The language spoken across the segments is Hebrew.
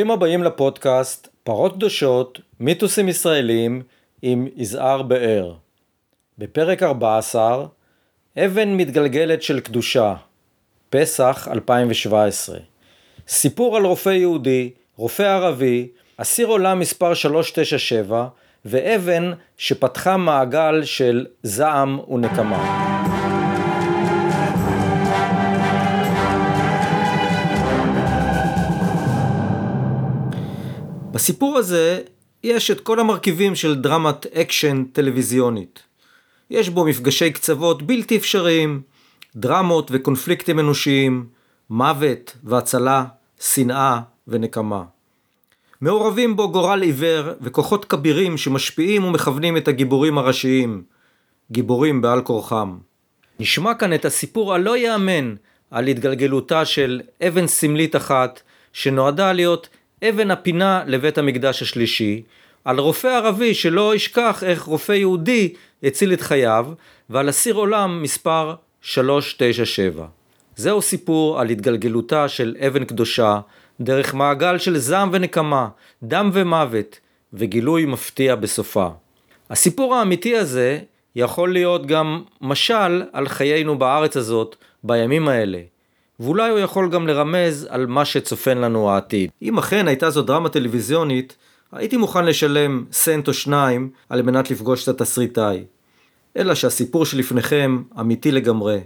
ברוכים הבאים לפודקאסט פרות קדושות, מיתוסים ישראלים עם יזהר באר. בפרק 14, אבן מתגלגלת של קדושה, פסח 2017. סיפור על רופא יהודי, רופא ערבי, אסיר עולם מספר 397 ואבן שפתחה מעגל של זעם ונקמה. בסיפור הזה יש את כל המרכיבים של דרמת אקשן טלוויזיונית. יש בו מפגשי קצוות בלתי אפשריים, דרמות וקונפליקטים אנושיים, מוות והצלה, שנאה ונקמה. מעורבים בו גורל עיוור וכוחות כבירים שמשפיעים ומכוונים את הגיבורים הראשיים, גיבורים בעל כורחם. נשמע כאן את הסיפור הלא ייאמן על התגלגלותה של אבן סמלית אחת שנועדה להיות אבן הפינה לבית המקדש השלישי, על רופא ערבי שלא ישכח איך רופא יהודי הציל את חייו, ועל אסיר עולם מספר 397. זהו סיפור על התגלגלותה של אבן קדושה דרך מעגל של זעם ונקמה, דם ומוות, וגילוי מפתיע בסופה. הסיפור האמיתי הזה יכול להיות גם משל על חיינו בארץ הזאת בימים האלה. ואולי הוא יכול גם לרמז על מה שצופן לנו העתיד. אם אכן הייתה זו דרמה טלוויזיונית, הייתי מוכן לשלם סנט או שניים על מנת לפגוש את התסריטאי. אלא שהסיפור שלפניכם אמיתי לגמרי.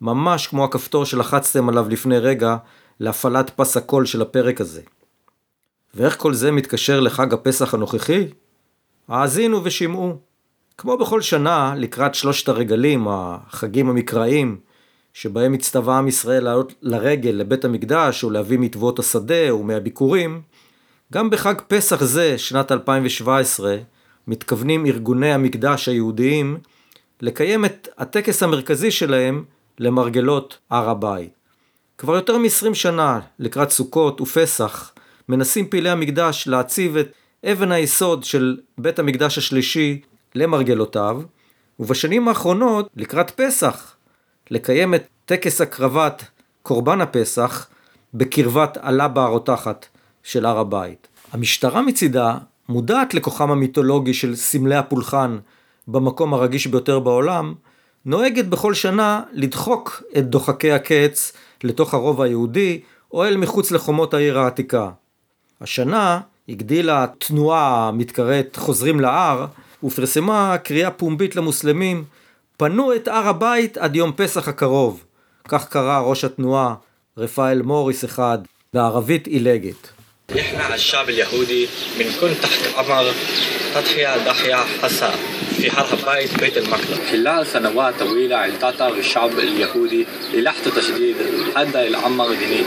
ממש כמו הכפתור שלחצתם עליו לפני רגע להפעלת פס הקול של הפרק הזה. ואיך כל זה מתקשר לחג הפסח הנוכחי? האזינו ושמעו. כמו בכל שנה, לקראת שלושת הרגלים, החגים המקראיים, שבהם הצטווה עם ישראל לעלות לרגל לבית המקדש ולהביא מטבעות השדה ומהביקורים, גם בחג פסח זה, שנת 2017, מתכוונים ארגוני המקדש היהודיים לקיים את הטקס המרכזי שלהם למרגלות הר הבית. כבר יותר מ-20 שנה, לקראת סוכות ופסח, מנסים פעילי המקדש להציב את אבן היסוד של בית המקדש השלישי למרגלותיו, ובשנים האחרונות, לקראת פסח, לקיים את טקס הקרבת קורבן הפסח בקרבת הלבה הרותחת של הר הבית. המשטרה מצידה מודעת לכוחם המיתולוגי של סמלי הפולחן במקום הרגיש ביותר בעולם, נוהגת בכל שנה לדחוק את דוחקי הקץ לתוך הרובע היהודי או אל מחוץ לחומות העיר העתיקה. השנה הגדילה תנועה המתקראת חוזרים להר ופרסמה קריאה פומבית למוסלמים פנו את הר הבית עד יום פסח הקרוב. כך קרא ראש התנועה רפאל מוריס אחד, בערבית עילגת. احنا الشعب اليهودي بنكون تحت امر تضحية ضحية حسا في حرب بيت بيت المقدس خلال سنوات طويلة التطر الشعب اليهودي للحظة تشديد أدى إلى عمر جديد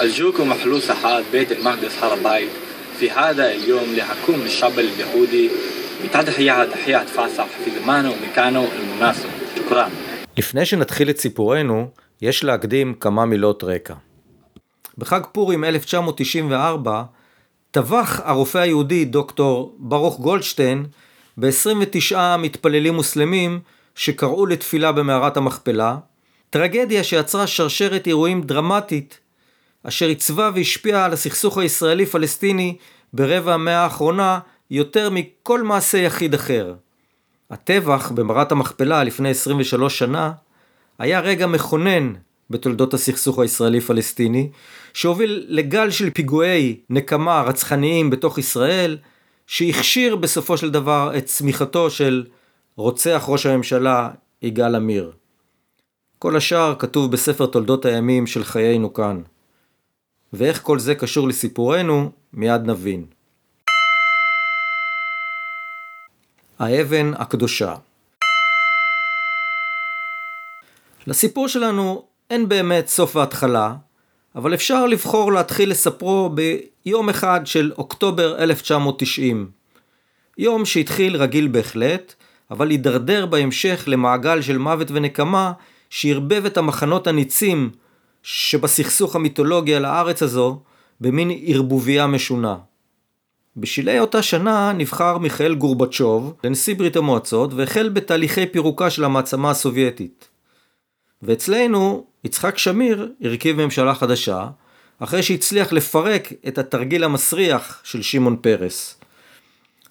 أرجوكم احلوا ساحات بيت المقدس حرب بيت في هذا اليوم لحكم الشعب اليهودي ותת-היה דחיה תפס על חפיז מנו מכאנו אל לפני שנתחיל את סיפורנו, יש להקדים כמה מילות רקע. בחג פורים 1994, טבח הרופא היהודי דוקטור ברוך גולדשטיין ב-29 מתפללים מוסלמים שקראו לתפילה במערת המכפלה, טרגדיה שיצרה שרשרת אירועים דרמטית, אשר עיצבה והשפיעה על הסכסוך הישראלי-פלסטיני ברבע המאה האחרונה יותר מכל מעשה יחיד אחר. הטבח במערת המכפלה לפני 23 שנה היה רגע מכונן בתולדות הסכסוך הישראלי-פלסטיני, שהוביל לגל של פיגועי נקמה רצחניים בתוך ישראל, שהכשיר בסופו של דבר את צמיחתו של רוצח ראש הממשלה יגאל עמיר. כל השאר כתוב בספר תולדות הימים של חיינו כאן. ואיך כל זה קשור לסיפורנו, מיד נבין. האבן הקדושה לסיפור שלנו אין באמת סוף והתחלה, אבל אפשר לבחור להתחיל לספרו ביום אחד של אוקטובר 1990. יום שהתחיל רגיל בהחלט, אבל הידרדר בהמשך למעגל של מוות ונקמה שערבב את המחנות הניצים שבסכסוך המיתולוגי על הארץ הזו במין ערבוביה משונה. בשלהי אותה שנה נבחר מיכאל גורבצ'וב לנשיא ברית המועצות והחל בתהליכי פירוקה של המעצמה הסובייטית. ואצלנו יצחק שמיר הרכיב ממשלה חדשה, אחרי שהצליח לפרק את התרגיל המסריח של שמעון פרס.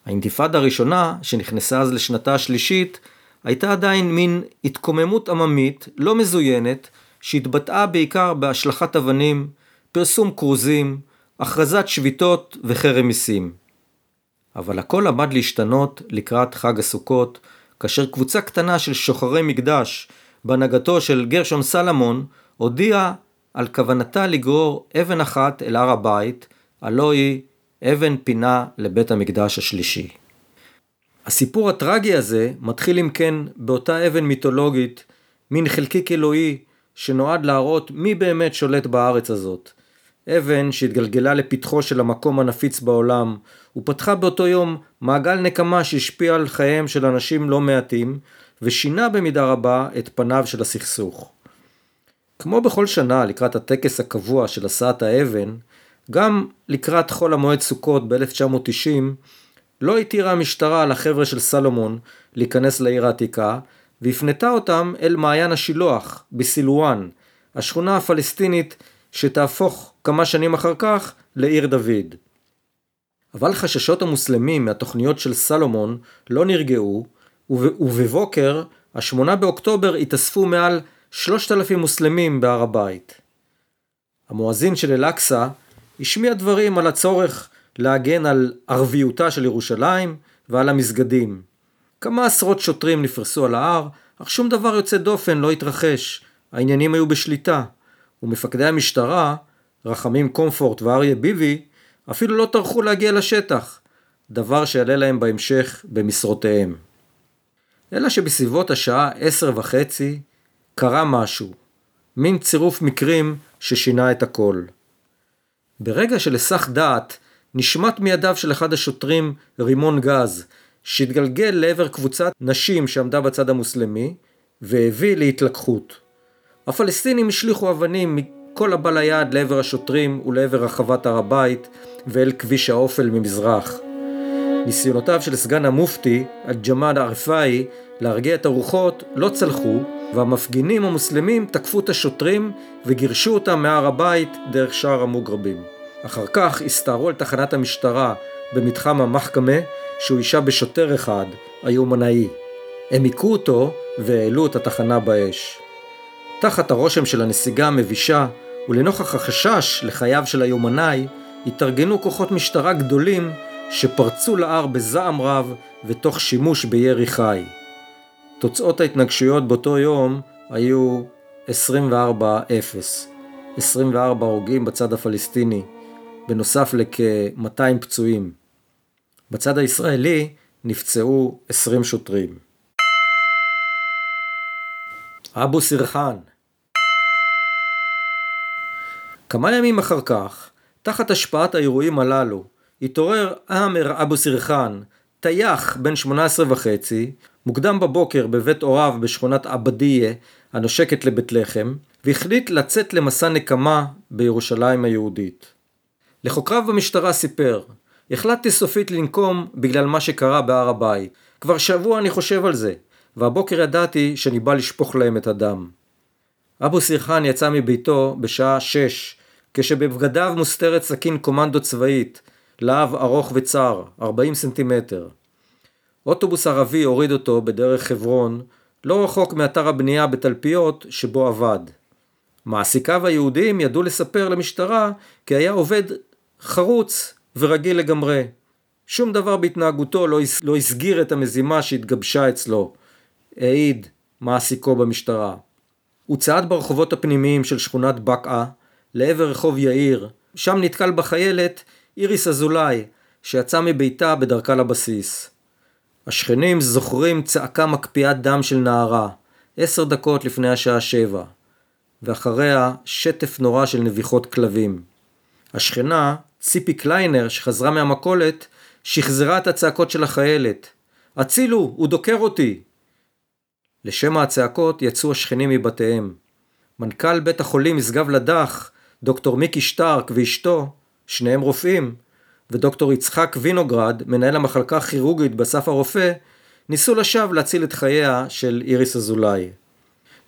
האינתיפאדה הראשונה, שנכנסה אז לשנתה השלישית, הייתה עדיין מין התקוממות עממית לא מזוינת, שהתבטאה בעיקר בהשלכת אבנים, פרסום כרוזים, הכרזת שביתות וחרם מיסים. אבל הכל עמד להשתנות לקראת חג הסוכות, כאשר קבוצה קטנה של שוחרי מקדש, בהנהגתו של גרשון סלמון, הודיעה על כוונתה לגרור אבן אחת אל הר הבית, הלא היא אבן פינה לבית המקדש השלישי. הסיפור הטרגי הזה מתחיל אם כן באותה אבן מיתולוגית, מין חלקיק אלוהי שנועד להראות מי באמת שולט בארץ הזאת. אבן שהתגלגלה לפתחו של המקום הנפיץ בעולם, ופתחה באותו יום מעגל נקמה שהשפיע על חייהם של אנשים לא מעטים, ושינה במידה רבה את פניו של הסכסוך. כמו בכל שנה לקראת הטקס הקבוע של הסעת האבן, גם לקראת חול המועד סוכות ב-1990, לא התירה המשטרה לחבר'ה של סלומון להיכנס לעיר העתיקה, והפנתה אותם אל מעיין השילוח בסילואן, השכונה הפלסטינית שתהפוך כמה שנים אחר כך לעיר דוד. אבל חששות המוסלמים מהתוכניות של סלומון לא נרגעו, ובבוקר, השמונה באוקטובר, התאספו מעל שלושת אלפים מוסלמים בהר הבית. המואזין של אל-אקצא השמיע דברים על הצורך להגן על ערביותה של ירושלים ועל המסגדים. כמה עשרות שוטרים נפרסו על ההר, אך שום דבר יוצא דופן לא התרחש, העניינים היו בשליטה, ומפקדי המשטרה, רחמים קומפורט ואריה ביבי, אפילו לא טרחו להגיע לשטח, דבר שיעלה להם בהמשך במשרותיהם. אלא שבסביבות השעה עשר וחצי קרה משהו, מין צירוף מקרים ששינה את הכל. ברגע של היסח דעת, נשמט מידיו של אחד השוטרים רימון גז, שהתגלגל לעבר קבוצת נשים שעמדה בצד המוסלמי, והביא להתלקחות. הפלסטינים השליכו אבנים מכל הבא ליד לעבר השוטרים ולעבר רחבת הר הבית ואל כביש האופל ממזרח. ניסיונותיו של סגן המופתי, אל-ג'מאד ערפאי, להרגיע את הרוחות לא צלחו, והמפגינים המוסלמים תקפו את השוטרים וגירשו אותם מהר הבית דרך שער המוגרבים. אחר כך הסתערו על תחנת המשטרה במתחם המחכמה, שהוא אישה בשוטר אחד, היומנאי. הם היכו אותו והעלו את התחנה באש. תחת הרושם של הנסיגה המבישה, ולנוכח החשש לחייו של היומנאי, התארגנו כוחות משטרה גדולים שפרצו להר בזעם רב ותוך שימוש בירי חי. תוצאות ההתנגשויות באותו יום היו 24-0. 24 הרוגים בצד הפלסטיני, בנוסף לכ-200 פצועים. בצד הישראלי נפצעו 20 שוטרים. אבו סרחן כמה ימים אחר כך, תחת השפעת האירועים הללו, התעורר עאמר אבו סרחן, טייח בן 18 וחצי, מוקדם בבוקר בבית הוריו בשכונת עבדיה, הנושקת לבית לחם, והחליט לצאת למסע נקמה בירושלים היהודית. לחוקריו במשטרה סיפר, החלטתי סופית לנקום בגלל מה שקרה בהר הבית. כבר שבוע אני חושב על זה, והבוקר ידעתי שאני בא לשפוך להם את הדם. אבו סירחן יצא מביתו בשעה שש, כשבבגדיו מוסתרת סכין קומנדו צבאית, להב ארוך וצר, 40 סנטימטר. אוטובוס ערבי הוריד אותו בדרך חברון, לא רחוק מאתר הבנייה בתלפיות שבו עבד. מעסיקיו היהודים ידעו לספר למשטרה כי היה עובד חרוץ ורגיל לגמרי. שום דבר בהתנהגותו לא, לא הסגיר את המזימה שהתגבשה אצלו, העיד מעסיקו במשטרה. הוא צעד ברחובות הפנימיים של שכונת בקעה לעבר רחוב יאיר, שם נתקל בחיילת איריס אזולאי, שיצאה מביתה בדרכה לבסיס. השכנים זוכרים צעקה מקפיאת דם של נערה, עשר דקות לפני השעה שבע, ואחריה שטף נורא של נביחות כלבים. השכנה, ציפי קליינר, שחזרה מהמכולת, שחזרה את הצעקות של החיילת. הצילו, הוא דוקר אותי! לשמע הצעקות יצאו השכנים מבתיהם. מנכ"ל בית החולים משגב לדח, דוקטור מיקי שטרק ואשתו, שניהם רופאים, ודוקטור יצחק וינוגרד, מנהל המחלקה הכירורגית באסף הרופא, ניסו לשווא להציל את חייה של איריס אזולאי.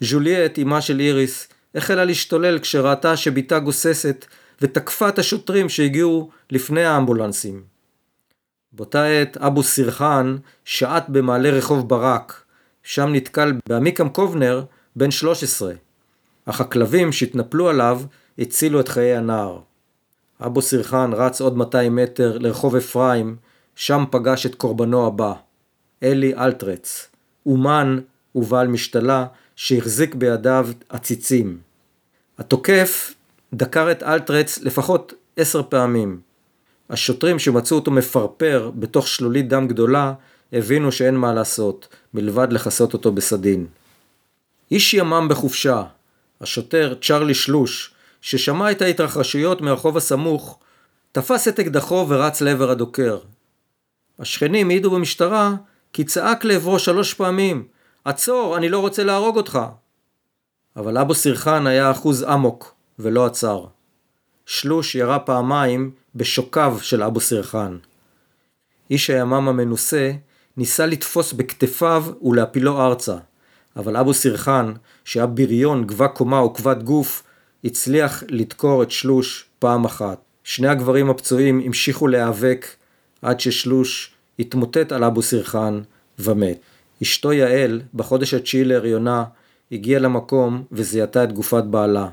ז'וליאט, אמה של איריס, החלה להשתולל כשראתה שבתה גוססת ותקפה את השוטרים שהגיעו לפני האמבולנסים. באותה עת אבו סירחן שעט במעלה רחוב ברק, שם נתקל בעמיקם קובנר בן 13, אך הכלבים שהתנפלו עליו הצילו את חיי הנער. אבו סירחן רץ עוד 200 מטר לרחוב אפרים, שם פגש את קורבנו הבא, אלי אלטרץ, אומן ובעל משתלה שהחזיק בידיו עציצים. התוקף דקר את אלטרץ לפחות עשר פעמים. השוטרים שמצאו אותו מפרפר בתוך שלולית דם גדולה הבינו שאין מה לעשות, מלבד לכסות אותו בסדין. איש ימ"מ בחופשה, השוטר צ'רלי שלוש, ששמע את ההתרחשויות מהרחוב הסמוך, תפס את אקדחו ורץ לעבר הדוקר. השכנים העידו במשטרה כי צעק לעברו שלוש פעמים עצור, אני לא רוצה להרוג אותך. אבל אבו סירחן היה אחוז אמוק ולא עצר. שלוש ירה פעמיים בשוקיו של אבו סירחן. איש הימ"מ המנוסה ניסה לתפוס בכתפיו ולהפילו ארצה, אבל אבו סירחן, שהיה בריון גבה קומה וכבד גוף, הצליח לדקור את שלוש פעם אחת. שני הגברים הפצועים המשיכו להיאבק עד ששלוש התמוטט על אבו סירחן ומת. אשתו יעל, בחודש התשיעי להריונה, הגיעה למקום וזיהתה את גופת בעלה.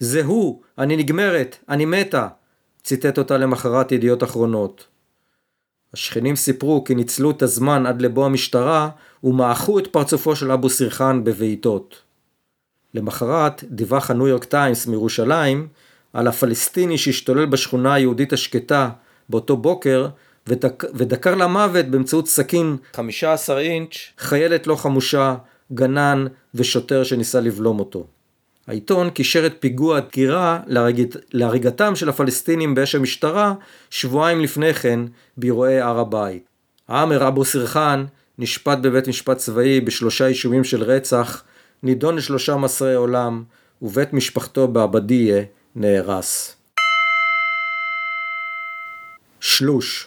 זה הוא, אני נגמרת, אני מתה, ציטט אותה למחרת ידיעות אחרונות. השכנים סיפרו כי ניצלו את הזמן עד לבוא המשטרה ומעכו את פרצופו של אבו סרחן בבעיטות. למחרת דיווח הניו יורק טיימס מירושלים על הפלסטיני שהשתולל בשכונה היהודית השקטה באותו בוקר ודק, ודקר למוות באמצעות סכין 15 אינץ' חיילת לא חמושה, גנן ושוטר שניסה לבלום אותו. העיתון קישר את פיגוע הדקירה להריג... להריגתם של הפלסטינים באש המשטרה שבועיים לפני כן באירועי הר הבית. עאמר אבו סרחן נשפט בבית משפט צבאי בשלושה אישומים של רצח, נידון לשלושה מסרי עולם, ובית משפחתו בעבדיה נהרס. שלוש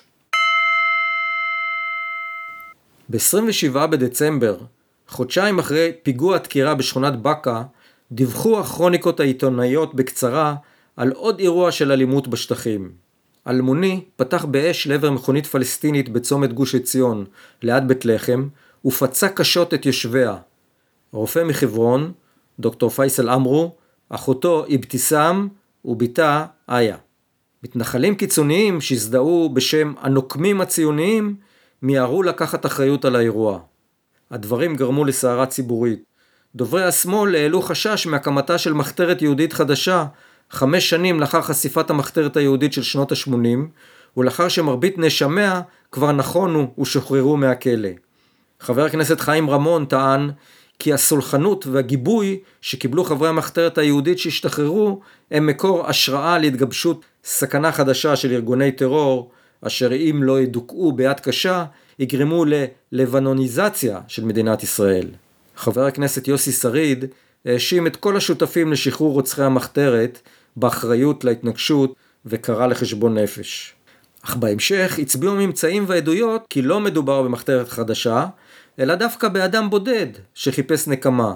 ב-27 בדצמבר, חודשיים אחרי פיגוע הדקירה בשכונת בקה, דיווחו הכרוניקות העיתונאיות בקצרה על עוד אירוע של אלימות בשטחים. אלמוני פתח באש לעבר מכונית פלסטינית בצומת גוש עציון, ליד בית לחם, ופצע קשות את יושביה. רופא מחברון, דוקטור פייסל אמרו, אחותו אבתיסאם ובתה איה. מתנחלים קיצוניים שהזדהו בשם הנוקמים הציוניים מיהרו לקחת אחריות על האירוע. הדברים גרמו לסערה ציבורית. דוברי השמאל העלו חשש מהקמתה של מחתרת יהודית חדשה חמש שנים לאחר חשיפת המחתרת היהודית של שנות ה-80 ולאחר שמרבית נאשמיה כבר נכונו ושוחררו מהכלא. חבר הכנסת חיים רמון טען כי הסולחנות והגיבוי שקיבלו חברי המחתרת היהודית שהשתחררו הם מקור השראה להתגבשות סכנה חדשה של ארגוני טרור אשר אם לא ידוכאו ביד קשה, יגרמו ללבנוניזציה של מדינת ישראל. חבר הכנסת יוסי שריד האשים את כל השותפים לשחרור רוצחי המחתרת באחריות להתנגשות וקרא לחשבון נפש. אך בהמשך הצביעו הממצאים והעדויות כי לא מדובר במחתרת חדשה, אלא דווקא באדם בודד שחיפש נקמה.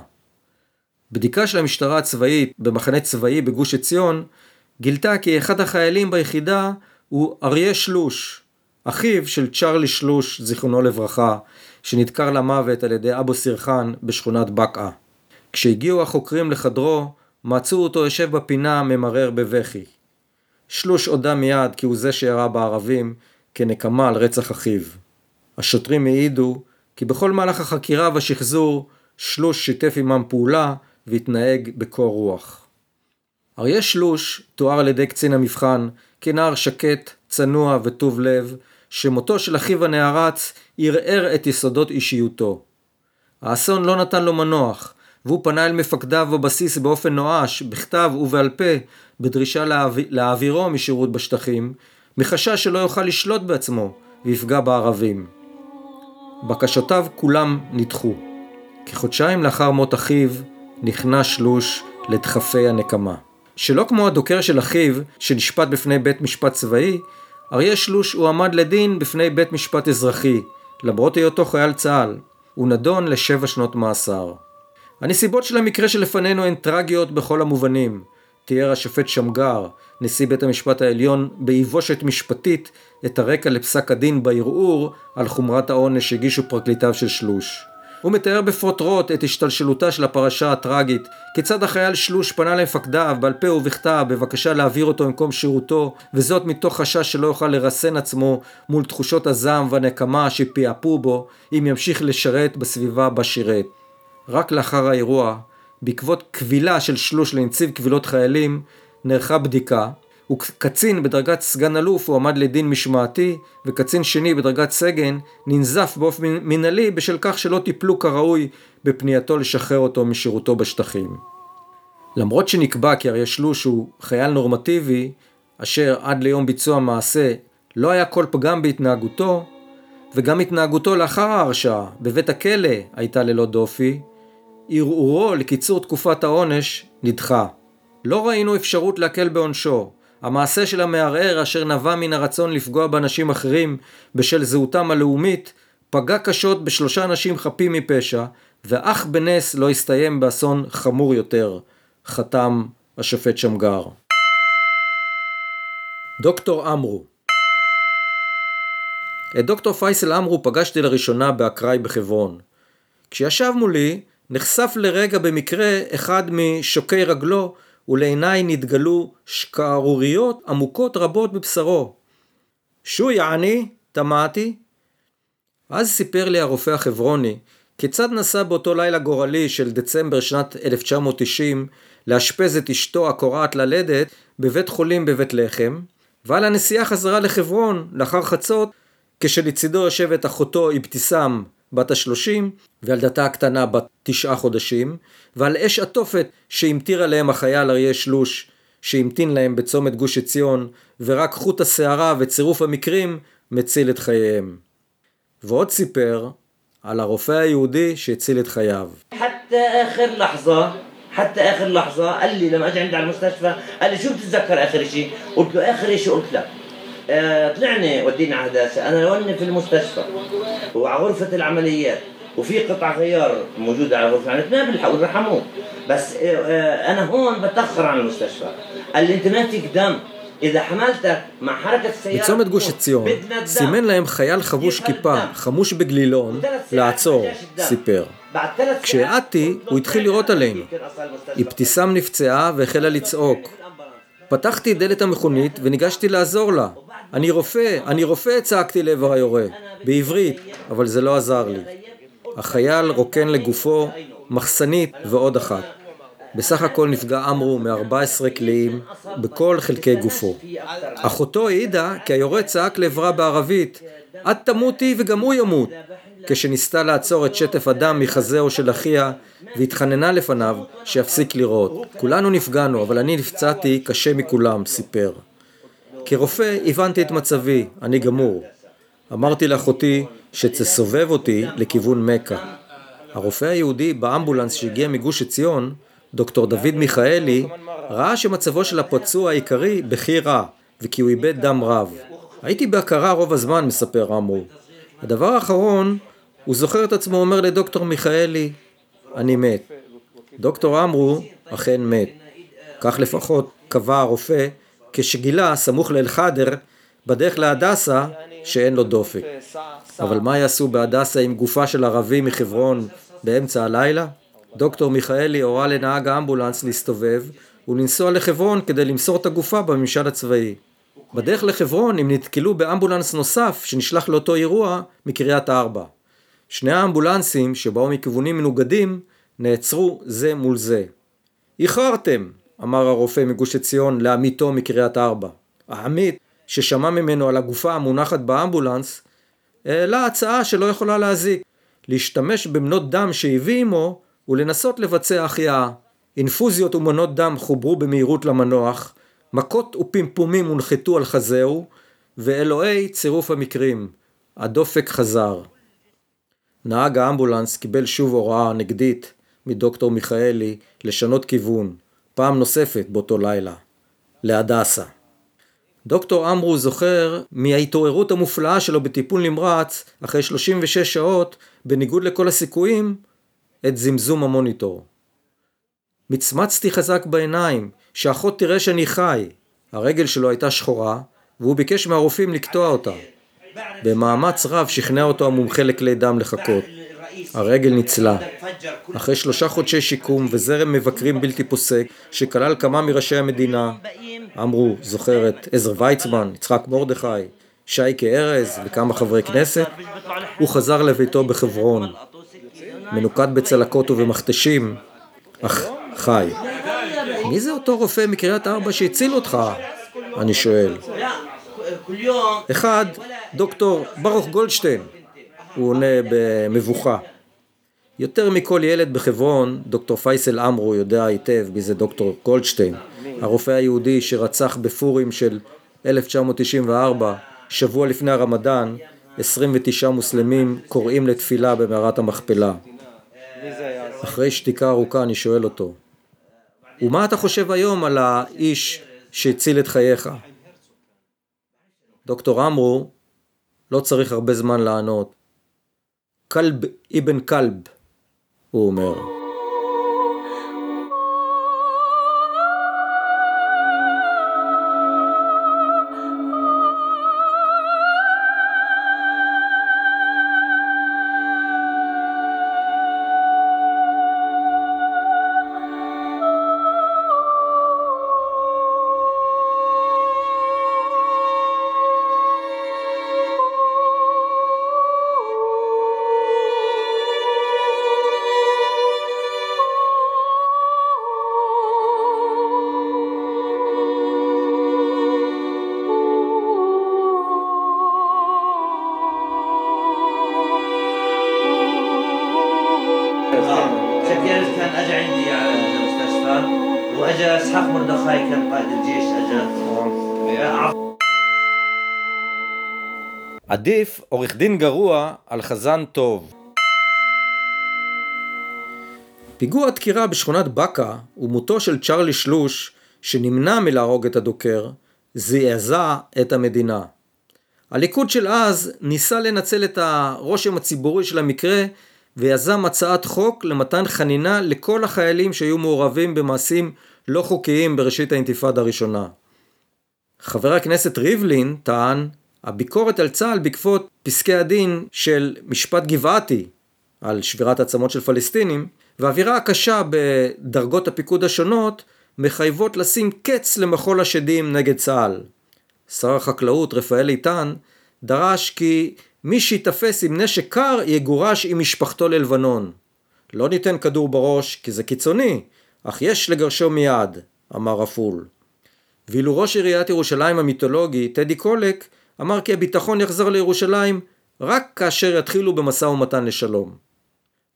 בדיקה של המשטרה הצבאית במחנה צבאי בגוש עציון גילתה כי אחד החיילים ביחידה הוא אריה שלוש, אחיו של צ'רלי שלוש, זיכרונו לברכה, שנדקר למוות על ידי אבו סירחן בשכונת בקעה. כשהגיעו החוקרים לחדרו, מצאו אותו יושב בפינה ממרר בבכי. שלוש הודה מיד כי הוא זה שירה בערבים כנקמה על רצח אחיו. השוטרים העידו כי בכל מהלך החקירה והשחזור שלוש שיתף עמם פעולה והתנהג בקור רוח. אריה שלוש תואר על ידי קצין המבחן כנער שקט, צנוע וטוב לב, שמותו של אחיו הנערץ ערער את יסודות אישיותו. האסון לא נתן לו מנוח, והוא פנה אל מפקדיו בבסיס באופן נואש, בכתב ובעל פה, בדרישה להעביר, להעבירו משירות בשטחים, מחשש שלא יוכל לשלוט בעצמו ויפגע בערבים. בקשותיו כולם נדחו. כחודשיים לאחר מות אחיו, נכנע שלוש לדחפי הנקמה. שלא כמו הדוקר של אחיו, שנשפט בפני בית משפט צבאי, אריה שלוש הועמד לדין בפני בית משפט אזרחי, למרות היותו חייל צה"ל. הוא נדון לשבע שנות מאסר. הנסיבות של המקרה שלפנינו הן טרגיות בכל המובנים. תיאר השופט שמגר, נשיא בית המשפט העליון, באיבושת משפטית את הרקע לפסק הדין בערעור על חומרת העונש שהגישו פרקליטיו של שלוש. הוא מתאר בפרוטרוט את השתלשלותה של הפרשה הטראגית, כיצד החייל שלוש פנה למפקדיו בעל פה ובכתב בבקשה להעביר אותו ממקום שירותו, וזאת מתוך חשש שלא יוכל לרסן עצמו מול תחושות הזעם והנקמה שפיעפו בו אם ימשיך לשרת בסביבה בה שירת. רק לאחר האירוע, בעקבות קבילה של שלוש לנציב קבילות חיילים, נערכה בדיקה, וקצין בדרגת סגן אלוף הועמד לדין משמעתי, וקצין שני בדרגת סגן ננזף באופן מנהלי בשל כך שלא טיפלו כראוי בפנייתו לשחרר אותו משירותו בשטחים. למרות שנקבע כי אריה שלוש הוא חייל נורמטיבי, אשר עד ליום ביצוע מעשה לא היה כל פגם בהתנהגותו, וגם התנהגותו לאחר ההרשעה בבית הכלא הייתה ללא דופי, ערעורו לקיצור תקופת העונש נדחה. לא ראינו אפשרות להקל בעונשו. המעשה של המערער אשר נבע מן הרצון לפגוע באנשים אחרים בשל זהותם הלאומית, פגע קשות בשלושה אנשים חפים מפשע, ואך בנס לא הסתיים באסון חמור יותר, חתם השופט שמגר. דוקטור עמרו את דוקטור פייסל עמרו פגשתי לראשונה באקראי בחברון. כשישב מולי, נחשף לרגע במקרה אחד משוקי רגלו ולעיניי נתגלו שקערוריות עמוקות רבות בבשרו. שו יעני? תמהתי. אז סיפר לי הרופא החברוני כיצד נסע באותו לילה גורלי של דצמבר שנת 1990 לאשפז את אשתו הקורעת ללדת בבית חולים בבית לחם, ועל הנסיעה חזרה לחברון לאחר חצות כשלצידו יושבת אחותו אבתיסאם בת השלושים וילדתה הקטנה בת תשעה חודשים ועל אש התופת שהמטיר עליהם החייל אריה שלוש שהמתין להם בצומת גוש עציון ורק חוט השערה וצירוף המקרים מציל את חייהם. ועוד סיפר על הרופא היהודי שהציל את חייו. حتى اخر لحظه قال لي لما اجى عندي على المستشفى قال لي شو بتتذكر اخر شيء؟ قلت له اخر شيء قلت لك آه، طلعني وديني على هداسه انا لوني في المستشفى وعلى غرفه العمليات وفي قطع غيار موجوده على غرفه العمليات ما بيلحقوا رحموه بس آه، آه، انا هون بتاخر عن المستشفى قال لي انت ما فيك دم בצומת גוש עציון סימן להם חייל חבוש כיפה, חמוש בגלילון, לעצור, סיפר. כשהעדתי, הוא התחיל לירות עלינו. אבתיסאם נפצעה והחלה לצעוק. פתחתי את דלת המכונית וניגשתי לעזור לה. אני רופא, אני רופא, צעקתי לעבר היורה, בעברית, אבל זה לא עזר לי. החייל רוקן לגופו, מחסנית ועוד אחת. בסך הכל נפגע אמרו מ-14 קליעים בכל חלקי גופו. אחותו העידה כי היורה צעק לעברה בערבית את תמותי וגם הוא ימות כשניסתה לעצור את שטף הדם מחזהו של אחיה והתחננה לפניו שיפסיק לראות. כולנו נפגענו אבל אני נפצעתי קשה מכולם, סיפר. כרופא הבנתי את מצבי, אני גמור. אמרתי לאחותי שתסובב אותי לכיוון מכה. הרופא היהודי באמבולנס שהגיע מגוש עציון, דוקטור דוד מיכאלי, ראה שמצבו של הפצוע העיקרי בכי רע, וכי הוא איבד דם רב. הייתי בהכרה רוב הזמן, מספר עמרו. הדבר האחרון, הוא זוכר את עצמו אומר לדוקטור מיכאלי, אני מת. דוקטור עמרו אכן מת. כך לפחות קבע הרופא כשגילה סמוך לאל-חדר בדרך להדסה שאין לו דופק. אבל מה יעשו בהדסה עם גופה של ערבי מחברון באמצע הלילה? דוקטור מיכאלי הורה לנהג האמבולנס להסתובב ולנסוע לחברון כדי למסור את הגופה בממשל הצבאי. בדרך לחברון הם נתקלו באמבולנס נוסף שנשלח לאותו אירוע מקריית ארבע. שני האמבולנסים שבאו מכיוונים מנוגדים נעצרו זה מול זה. איחרתם, אמר הרופא מגוש עציון לעמיתו מקריית ארבע. העמית, ששמע ממנו על הגופה המונחת באמבולנס, העלה הצעה שלא יכולה להזיק, להשתמש במנות דם שהביא עמו ולנסות לבצע החייאה. אינפוזיות ומנות דם חוברו במהירות למנוח, מכות ופמפומים הונחתו על חזהו, ואלוהי צירוף המקרים, הדופק חזר. נהג האמבולנס קיבל שוב הוראה נגדית מדוקטור מיכאלי לשנות כיוון, פעם נוספת באותו לילה, להדסה. דוקטור אמרו זוכר מההתעוררות המופלאה שלו בטיפול נמרץ אחרי 36 שעות, בניגוד לכל הסיכויים, את זמזום המוניטור. מצמצתי חזק בעיניים, שאחות תראה שאני חי. הרגל שלו הייתה שחורה, והוא ביקש מהרופאים לקטוע אותה. במאמץ רב שכנע אותו המומחה לכלי דם לחכות. הרגל ניצלה. אחרי שלושה חודשי שיקום וזרם מבקרים בלתי פוסק, שכלל כמה מראשי המדינה, אמרו, זוכרת, עזר ויצמן, יצחק מרדכי, שייקה ארז וכמה חברי כנסת, הוא חזר לביתו בחברון, מנוקד בצלקות ובמכתשים, אך חי. מי זה אותו רופא מקריית ארבע שהציל אותך? אני שואל. אחד, דוקטור ברוך גולדשטיין, הוא עונה במבוכה. יותר מכל ילד בחברון, דוקטור פייסל עמרו יודע היטב מי זה דוקטור גולדשטיין, הרופא היהודי שרצח בפורים של 1994, שבוע לפני הרמדאן, 29 מוסלמים קוראים לתפילה במערת המכפלה. אחרי שתיקה ארוכה אני שואל אותו, ומה אתה חושב היום על האיש שהציל את חייך? דוקטור עמרו לא צריך הרבה זמן לענות. כלב אבן כלב, הוא אומר. עדיף עורך דין גרוע על חזן טוב. פיגוע דקירה בשכונת בקה ומותו של צ'רלי שלוש, שנמנע מלהרוג את הדוקר, זעזע את המדינה. הליכוד של אז ניסה לנצל את הרושם הציבורי של המקרה ויזם הצעת חוק למתן חנינה לכל החיילים שהיו מעורבים במעשים לא חוקיים בראשית האינתיפאדה הראשונה. חבר הכנסת ריבלין טען הביקורת על צה"ל בעקבות פסקי הדין של משפט גבעתי על שבירת עצמות של פלסטינים והאווירה הקשה בדרגות הפיקוד השונות מחייבות לשים קץ למחול השדים נגד צה"ל. שר החקלאות רפאל איתן דרש כי מי שיתפס עם נשק קר יגורש עם משפחתו ללבנון. לא ניתן כדור בראש כי זה קיצוני, אך יש לגרשו מיד, אמר רפול. ואילו ראש עיריית ירושלים המיתולוגי, טדי קולק, אמר כי הביטחון יחזור לירושלים רק כאשר יתחילו במשא ומתן לשלום.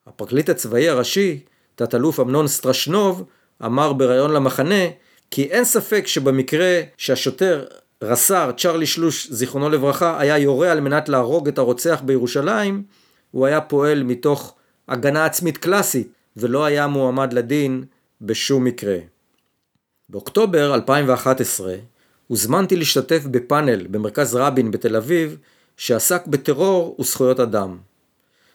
הפרקליט הצבאי הראשי, תת-אלוף אמנון סטרשנוב, אמר בריאיון למחנה כי אין ספק שבמקרה שהשוטר רס"ר צ'רלי שלוש זיכרונו לברכה היה יורה על מנת להרוג את הרוצח בירושלים, הוא היה פועל מתוך הגנה עצמית קלאסית ולא היה מועמד לדין בשום מקרה. באוקטובר 2011 הוזמנתי להשתתף בפאנל במרכז רבין בתל אביב שעסק בטרור וזכויות אדם.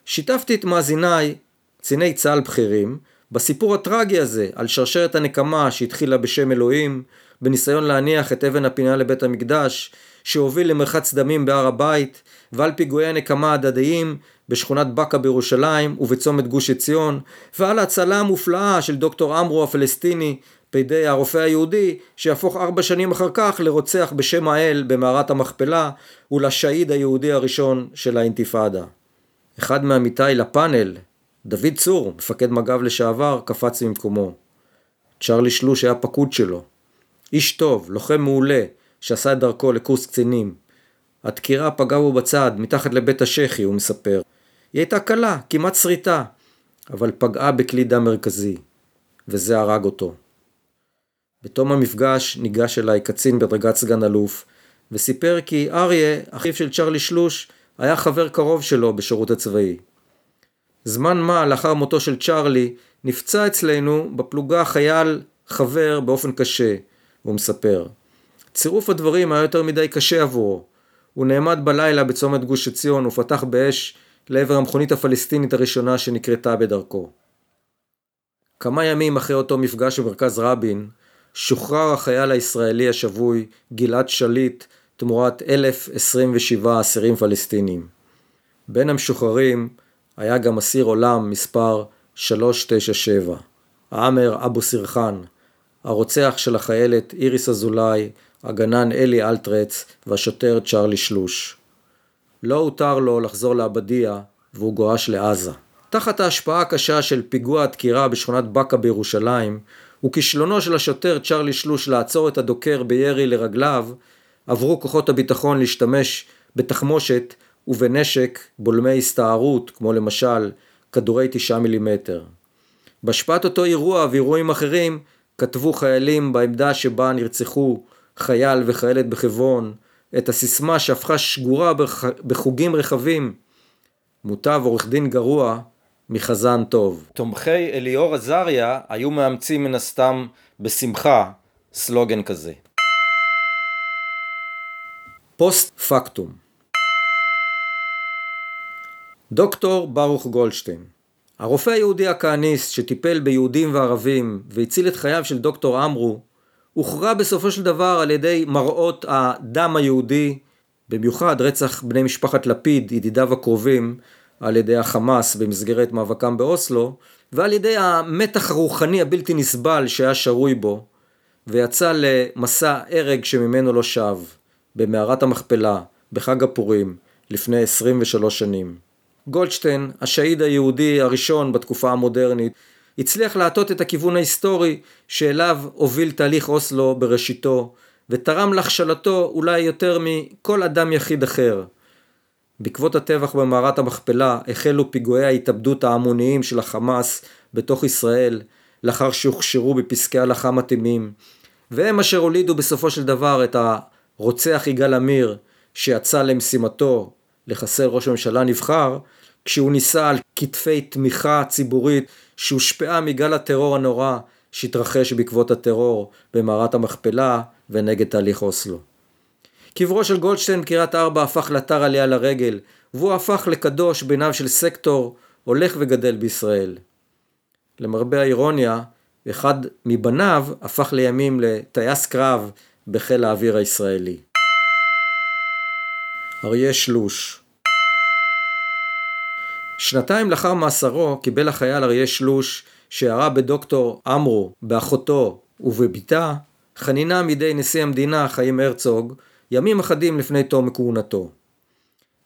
שיתפתי את מאזיניי, קציני צה"ל בכירים, בסיפור הטרגי הזה על שרשרת הנקמה שהתחילה בשם אלוהים, בניסיון להניח את אבן הפינה לבית המקדש, שהוביל למרחץ דמים בהר הבית, ועל פיגועי הנקמה הדדיים בשכונת בקה בירושלים ובצומת גוש עציון, ועל ההצלה המופלאה של דוקטור עמרו הפלסטיני בידי הרופא היהודי שיהפוך ארבע שנים אחר כך לרוצח בשם האל במערת המכפלה ולשהיד היהודי הראשון של האינתיפאדה. אחד מעמיתיי לפאנל, דוד צור, מפקד מג"ב לשעבר, קפץ ממקומו. צ'רלי שלוש היה פקוד שלו. איש טוב, לוחם מעולה, שעשה את דרכו לקורס קצינים. הדקירה פגעה בו בצד, מתחת לבית השחי, הוא מספר. היא הייתה קלה, כמעט שריטה, אבל פגעה בכלי דם מרכזי, וזה הרג אותו. בתום המפגש ניגש אליי קצין בדרגת סגן אלוף, וסיפר כי אריה, אחיו של צ'רלי שלוש, היה חבר קרוב שלו בשירות הצבאי. זמן מה לאחר מותו של צ'רלי, נפצע אצלנו בפלוגה חייל חבר באופן קשה, הוא מספר. צירוף הדברים היה יותר מדי קשה עבורו. הוא נעמד בלילה בצומת גוש עציון ופתח באש לעבר המכונית הפלסטינית הראשונה שנקרתה בדרכו. כמה ימים אחרי אותו מפגש במרכז רבין, שוחרר החייל הישראלי השבוי גלעד שליט תמורת 1,027 אסירים פלסטינים. בין המשוחררים היה גם אסיר עולם מספר 397, עאמר אבו סרחן, הרוצח של החיילת איריס אזולאי, הגנן אלי אלטרץ והשוטר צ'רלי שלוש. לא הותר לו לחזור לעבדיה והוא גורש לעזה. תחת ההשפעה הקשה של פיגוע הדקירה בשכונת בקה בירושלים וכישלונו של השוטר צ'רלי שלוש לעצור את הדוקר בירי לרגליו, עברו כוחות הביטחון להשתמש בתחמושת ובנשק בולמי הסתערות, כמו למשל כדורי תשעה מילימטר. בהשפעת אותו אירוע ואירועים אחרים, כתבו חיילים בעמדה שבה נרצחו חייל וחיילת בחברון, את הסיסמה שהפכה שגורה בחוגים רחבים. מוטב עורך דין גרוע מחזן טוב. תומכי אליאור עזריה היו מאמצים מן הסתם בשמחה סלוגן כזה. פוסט פקטום דוקטור ברוך גולדשטיין הרופא היהודי הכהניסט שטיפל ביהודים וערבים והציל את חייו של דוקטור עמרו הוכרע בסופו של דבר על ידי מראות הדם היהודי במיוחד רצח בני משפחת לפיד ידידיו הקרובים על ידי החמאס במסגרת מאבקם באוסלו ועל ידי המתח הרוחני הבלתי נסבל שהיה שרוי בו ויצא למסע הרג שממנו לא שב במערת המכפלה בחג הפורים לפני 23 שנים. גולדשטיין, השהיד היהודי הראשון בתקופה המודרנית, הצליח להטות את הכיוון ההיסטורי שאליו הוביל תהליך אוסלו בראשיתו ותרם להכשלתו אולי יותר מכל אדם יחיד אחר. בעקבות הטבח במערת המכפלה החלו פיגועי ההתאבדות ההמוניים של החמאס בתוך ישראל לאחר שהוכשרו בפסקי הלכה מתאימים והם אשר הולידו בסופו של דבר את הרוצח יגאל עמיר שיצא למשימתו לחסל ראש ממשלה נבחר כשהוא ניסה על כתפי תמיכה ציבורית שהושפעה מגל הטרור הנורא שהתרחש בעקבות הטרור במערת המכפלה ונגד תהליך אוסלו. קברו של גולדשטיין בקריית ארבע הפך לאתר עלייה לרגל, והוא הפך לקדוש בעיניו של סקטור הולך וגדל בישראל. למרבה האירוניה, אחד מבניו הפך לימים לטייס קרב בחיל האוויר הישראלי. אריה שלוש שנתיים לאחר מאסרו קיבל החייל אריה שלוש, שירה בדוקטור עמרו, באחותו ובבתה, חנינה מידי נשיא המדינה חיים הרצוג, ימים אחדים לפני תום כהונתו.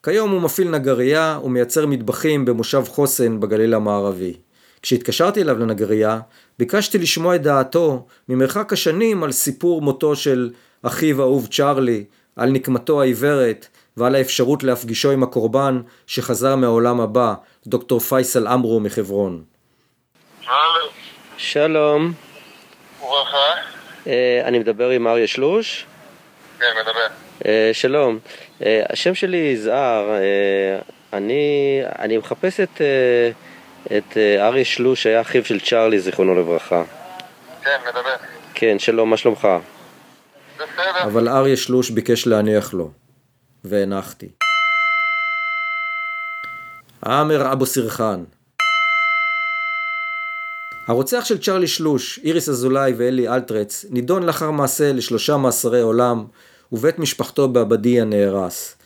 כיום הוא מפעיל נגרייה ומייצר מטבחים במושב חוסן בגליל המערבי. כשהתקשרתי אליו לנגרייה, ביקשתי לשמוע את דעתו ממרחק השנים על סיפור מותו של אחיו האהוב צ'ארלי, על נקמתו העיוורת ועל האפשרות להפגישו עם הקורבן שחזר מהעולם הבא, דוקטור פייסל עמרו מחברון. הלו. שלום. וברכה. אה, אני מדבר עם אריה שלוש? כן, מדבר. אה, שלום. אה, השם שלי יזהר. אני, אני מחפש את, את אריה שלוש, שהיה אחיו של צ'ארלי, זיכרונו לברכה. כן, מדבר. כן, שלום, מה שלומך? בסדר. אבל אריה שלוש ביקש להניח לו. והנחתי. עאמר אבו סרחן הרוצח של צ'רלי שלוש, איריס אזולאי ואלי אלטרץ, נידון לאחר מעשה לשלושה מאסרי עולם, ובית משפחתו בעבדיה נהרס.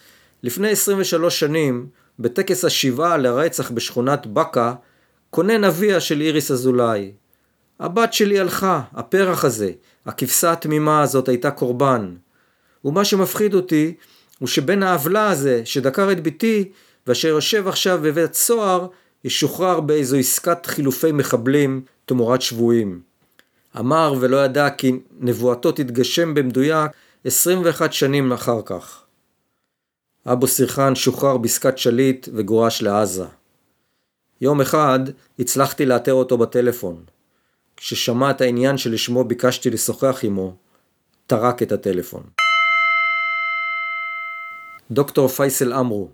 לפני 23 שנים, בטקס השבעה לרצח בשכונת בקה, כונן אביה של איריס אזולאי. הבת שלי הלכה, הפרח הזה, הכבשה התמימה הזאת הייתה קורבן. ומה שמפחיד אותי, הוא שבן העוולה הזה, שדקר את בתי, ואשר יושב עכשיו בבית סוהר, ישוחרר באיזו עסקת חילופי מחבלים תמורת שבויים. אמר ולא ידע כי נבואתו תתגשם במדויק 21 שנים אחר כך. אבו סרחן שוחרר בעסקת שליט וגורש לעזה. יום אחד הצלחתי לאתר אותו בטלפון. כששמע את העניין שלשמו ביקשתי לשוחח עמו, טרק את הטלפון. דוקטור פייסל עמרו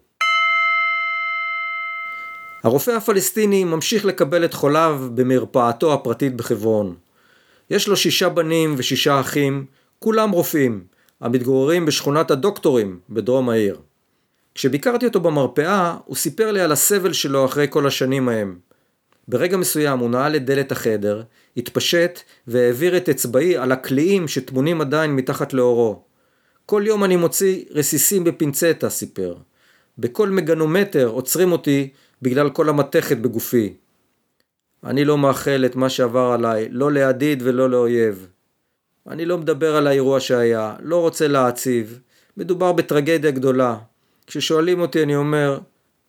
הרופא הפלסטיני ממשיך לקבל את חוליו במרפאתו הפרטית בחברון. יש לו שישה בנים ושישה אחים, כולם רופאים, המתגוררים בשכונת הדוקטורים בדרום העיר. כשביקרתי אותו במרפאה, הוא סיפר לי על הסבל שלו אחרי כל השנים ההם. ברגע מסוים הוא נעל את דלת החדר, התפשט והעביר את אצבעי על הקליעים שטמונים עדיין מתחת לאורו. כל יום אני מוציא רסיסים בפינצטה, סיפר. בכל מגנומטר עוצרים אותי בגלל כל המתכת בגופי. אני לא מאחל את מה שעבר עליי, לא לידיד ולא לאויב. אני לא מדבר על האירוע שהיה, לא רוצה להעציב. מדובר בטרגדיה גדולה. כששואלים אותי אני אומר,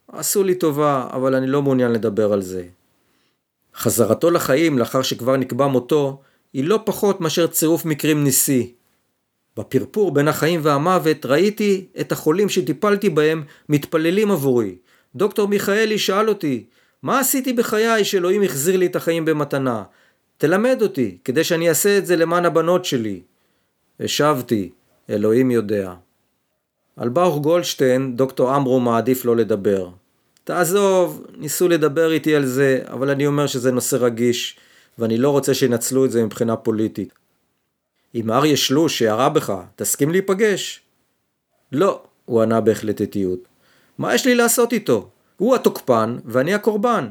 עשו לי טובה, אבל אני לא מעוניין לדבר על זה. חזרתו לחיים לאחר שכבר נקבע מותו, היא לא פחות מאשר צירוף מקרים ניסי. בפרפור בין החיים והמוות ראיתי את החולים שטיפלתי בהם מתפללים עבורי. דוקטור מיכאלי שאל אותי, מה עשיתי בחיי שאלוהים החזיר לי את החיים במתנה? תלמד אותי, כדי שאני אעשה את זה למען הבנות שלי. השבתי, אלוהים יודע. על ברוך גולדשטיין דוקטור אמרו מעדיף לא לדבר. תעזוב, ניסו לדבר איתי על זה, אבל אני אומר שזה נושא רגיש, ואני לא רוצה שינצלו את זה מבחינה פוליטית. אם אריה שלוש שירה בך, תסכים להיפגש? לא, הוא ענה בהחלטתיות. מה יש לי לעשות איתו? הוא התוקפן ואני הקורבן.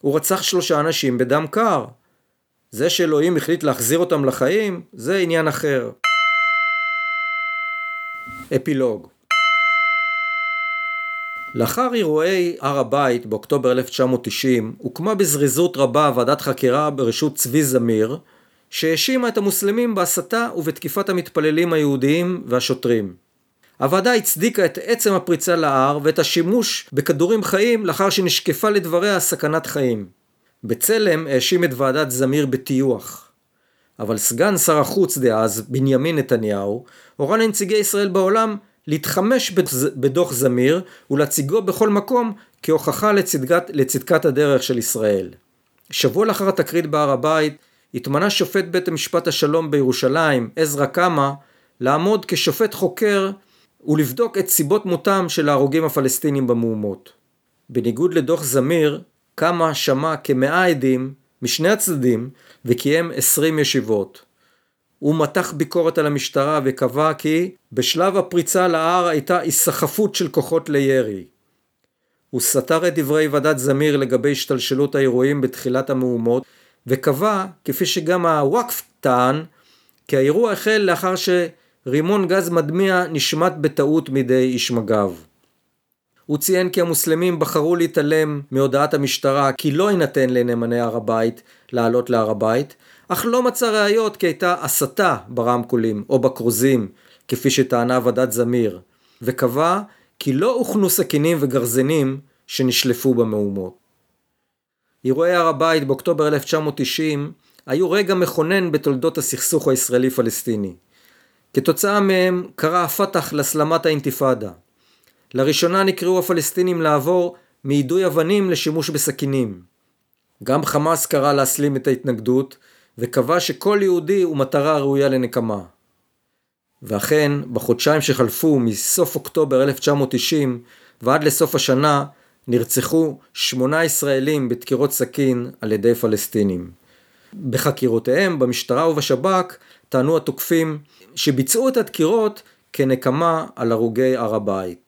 הוא רצח שלושה אנשים בדם קר. זה שאלוהים החליט להחזיר אותם לחיים, זה עניין אחר. אפילוג לאחר אירועי הר הבית באוקטובר 1990 הוקמה בזריזות רבה ועדת חקירה בראשות צבי זמיר שהאשימה את המוסלמים בהסתה ובתקיפת המתפללים היהודיים והשוטרים. הוועדה הצדיקה את עצם הפריצה להר ואת השימוש בכדורים חיים לאחר שנשקפה לדבריה סכנת חיים. בצלם האשים את ועדת זמיר בטיוח. אבל סגן שר החוץ דאז, בנימין נתניהו, הורה לנציגי ישראל בעולם להתחמש בדוח זמיר ולהציגו בכל מקום כהוכחה לצדקת, לצדקת הדרך של ישראל. שבוע לאחר התקרית בהר הבית התמנה שופט בית המשפט השלום בירושלים, עזרא קמא, לעמוד כשופט חוקר ולבדוק את סיבות מותם של ההרוגים הפלסטינים במהומות. בניגוד לדוח זמיר, קמא שמע כמאה עדים משני הצדדים וקיים עשרים ישיבות. הוא מתח ביקורת על המשטרה וקבע כי בשלב הפריצה להר הייתה היסחפות של כוחות לירי. הוא סתר את דברי ועדת זמיר לגבי השתלשלות האירועים בתחילת המהומות וקבע, כפי שגם הוואקף טען, כי האירוע החל לאחר שרימון גז מדמיע נשמט בטעות מידי איש מג"ב. הוא ציין כי המוסלמים בחרו להתעלם מהודעת המשטרה כי לא יינתן לנאמני הר הבית לעלות להר הבית, אך לא מצא ראיות כי הייתה הסתה ברמקולים או בכרוזים, כפי שטענה ועדת זמיר, וקבע כי לא הוכנו סכינים וגרזנים שנשלפו במהומות. אירועי הר הבית באוקטובר 1990 היו רגע מכונן בתולדות הסכסוך הישראלי-פלסטיני. כתוצאה מהם קרא הפת"ח להסלמת האינתיפאדה. לראשונה נקראו הפלסטינים לעבור מיידוי אבנים לשימוש בסכינים. גם חמאס קרא להסלים את ההתנגדות וקבע שכל יהודי הוא מטרה ראויה לנקמה. ואכן, בחודשיים שחלפו מסוף אוקטובר 1990 ועד לסוף השנה, נרצחו שמונה ישראלים בדקירות סכין על ידי פלסטינים. בחקירותיהם במשטרה ובשב"כ טענו התוקפים שביצעו את הדקירות כנקמה על הרוגי הר הבית.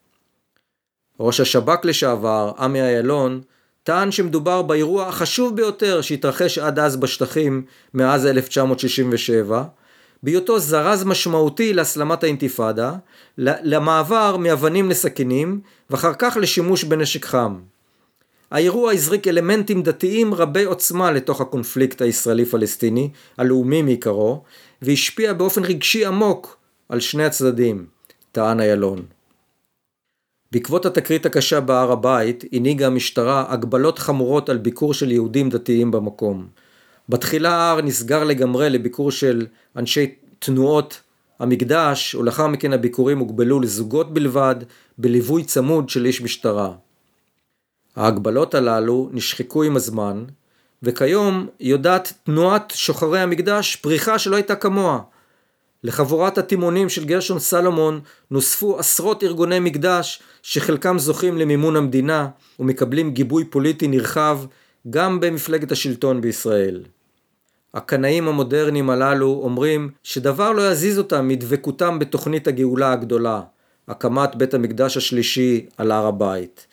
ראש השב"כ לשעבר, עמי אילון, טען שמדובר באירוע החשוב ביותר שהתרחש עד אז בשטחים מאז 1967, בהיותו זרז משמעותי להסלמת האינתיפאדה, למעבר מאבנים לסכינים, ואחר כך לשימוש בנשק חם. האירוע הזריק אלמנטים דתיים רבי עוצמה לתוך הקונפליקט הישראלי-פלסטיני, הלאומי מעיקרו, והשפיע באופן רגשי עמוק על שני הצדדים, טען איילון. בעקבות התקרית הקשה בהר הבית, הנהיגה המשטרה הגבלות חמורות על ביקור של יהודים דתיים במקום. בתחילה ההר נסגר לגמרי לביקור של אנשי תנועות המקדש, ולאחר מכן הביקורים הוגבלו לזוגות בלבד, בליווי צמוד של איש משטרה. ההגבלות הללו נשחקו עם הזמן, וכיום יודעת תנועת שוחרי המקדש פריחה שלא הייתה כמוה. לחבורת התימונים של גרשון סלומון נוספו עשרות ארגוני מקדש שחלקם זוכים למימון המדינה ומקבלים גיבוי פוליטי נרחב גם במפלגת השלטון בישראל. הקנאים המודרניים הללו אומרים שדבר לא יזיז אותם מדבקותם בתוכנית הגאולה הגדולה, הקמת בית המקדש השלישי על הר הבית.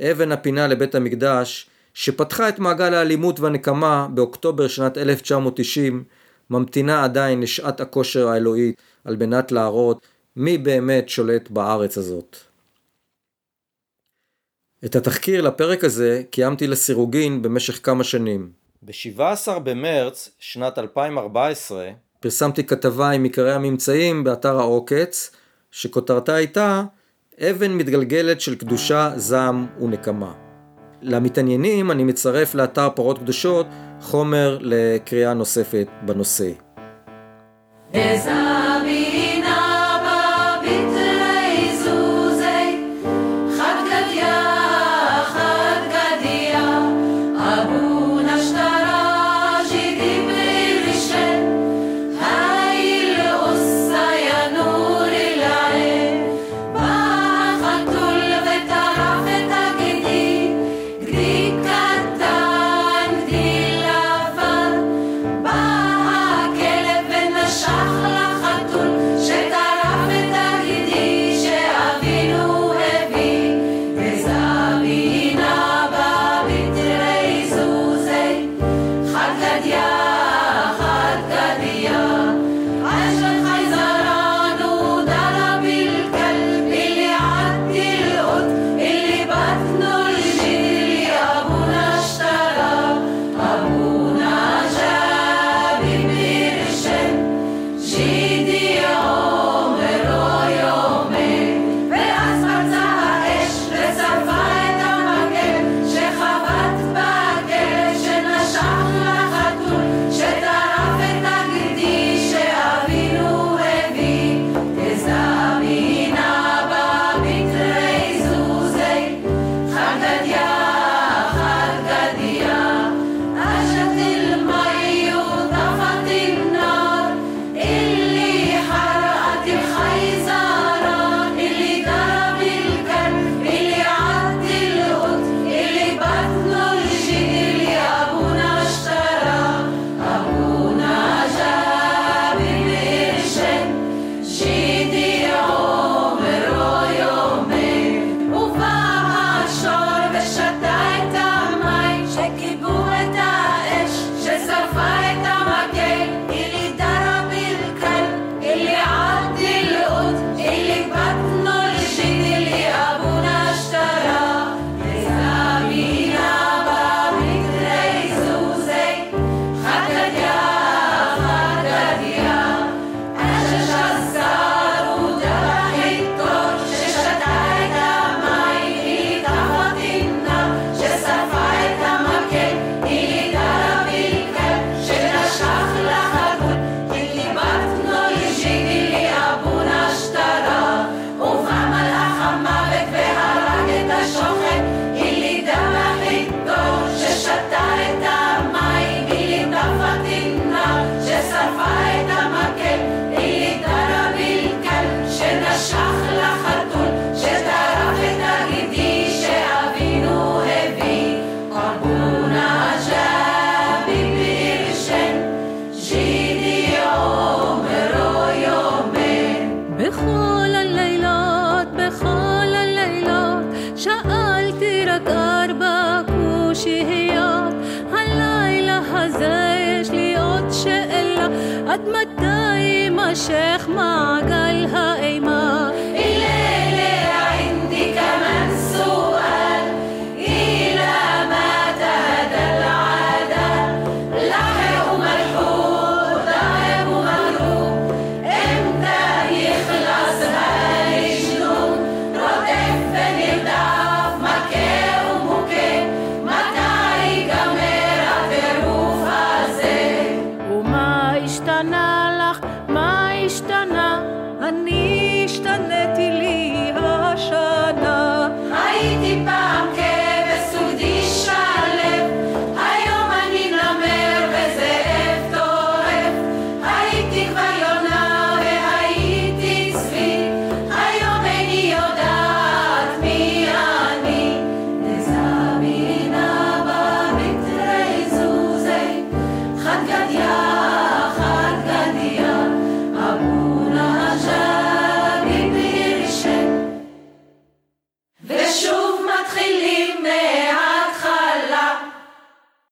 אבן הפינה לבית המקדש שפתחה את מעגל האלימות והנקמה באוקטובר שנת 1990, ממתינה עדיין לשעת הכושר האלוהית על מנת להראות מי באמת שולט בארץ הזאת. את התחקיר לפרק הזה קיימתי לסירוגין במשך כמה שנים. ב-17 במרץ שנת 2014 פרסמתי כתבה עם עיקרי הממצאים באתר העוקץ, שכותרתה הייתה אבן מתגלגלת של קדושה, זעם ונקמה. למתעניינים אני מצרף לאתר פרות קדושות חומר לקריאה נוספת בנושא. עד מתי יימשך מעגל האימה?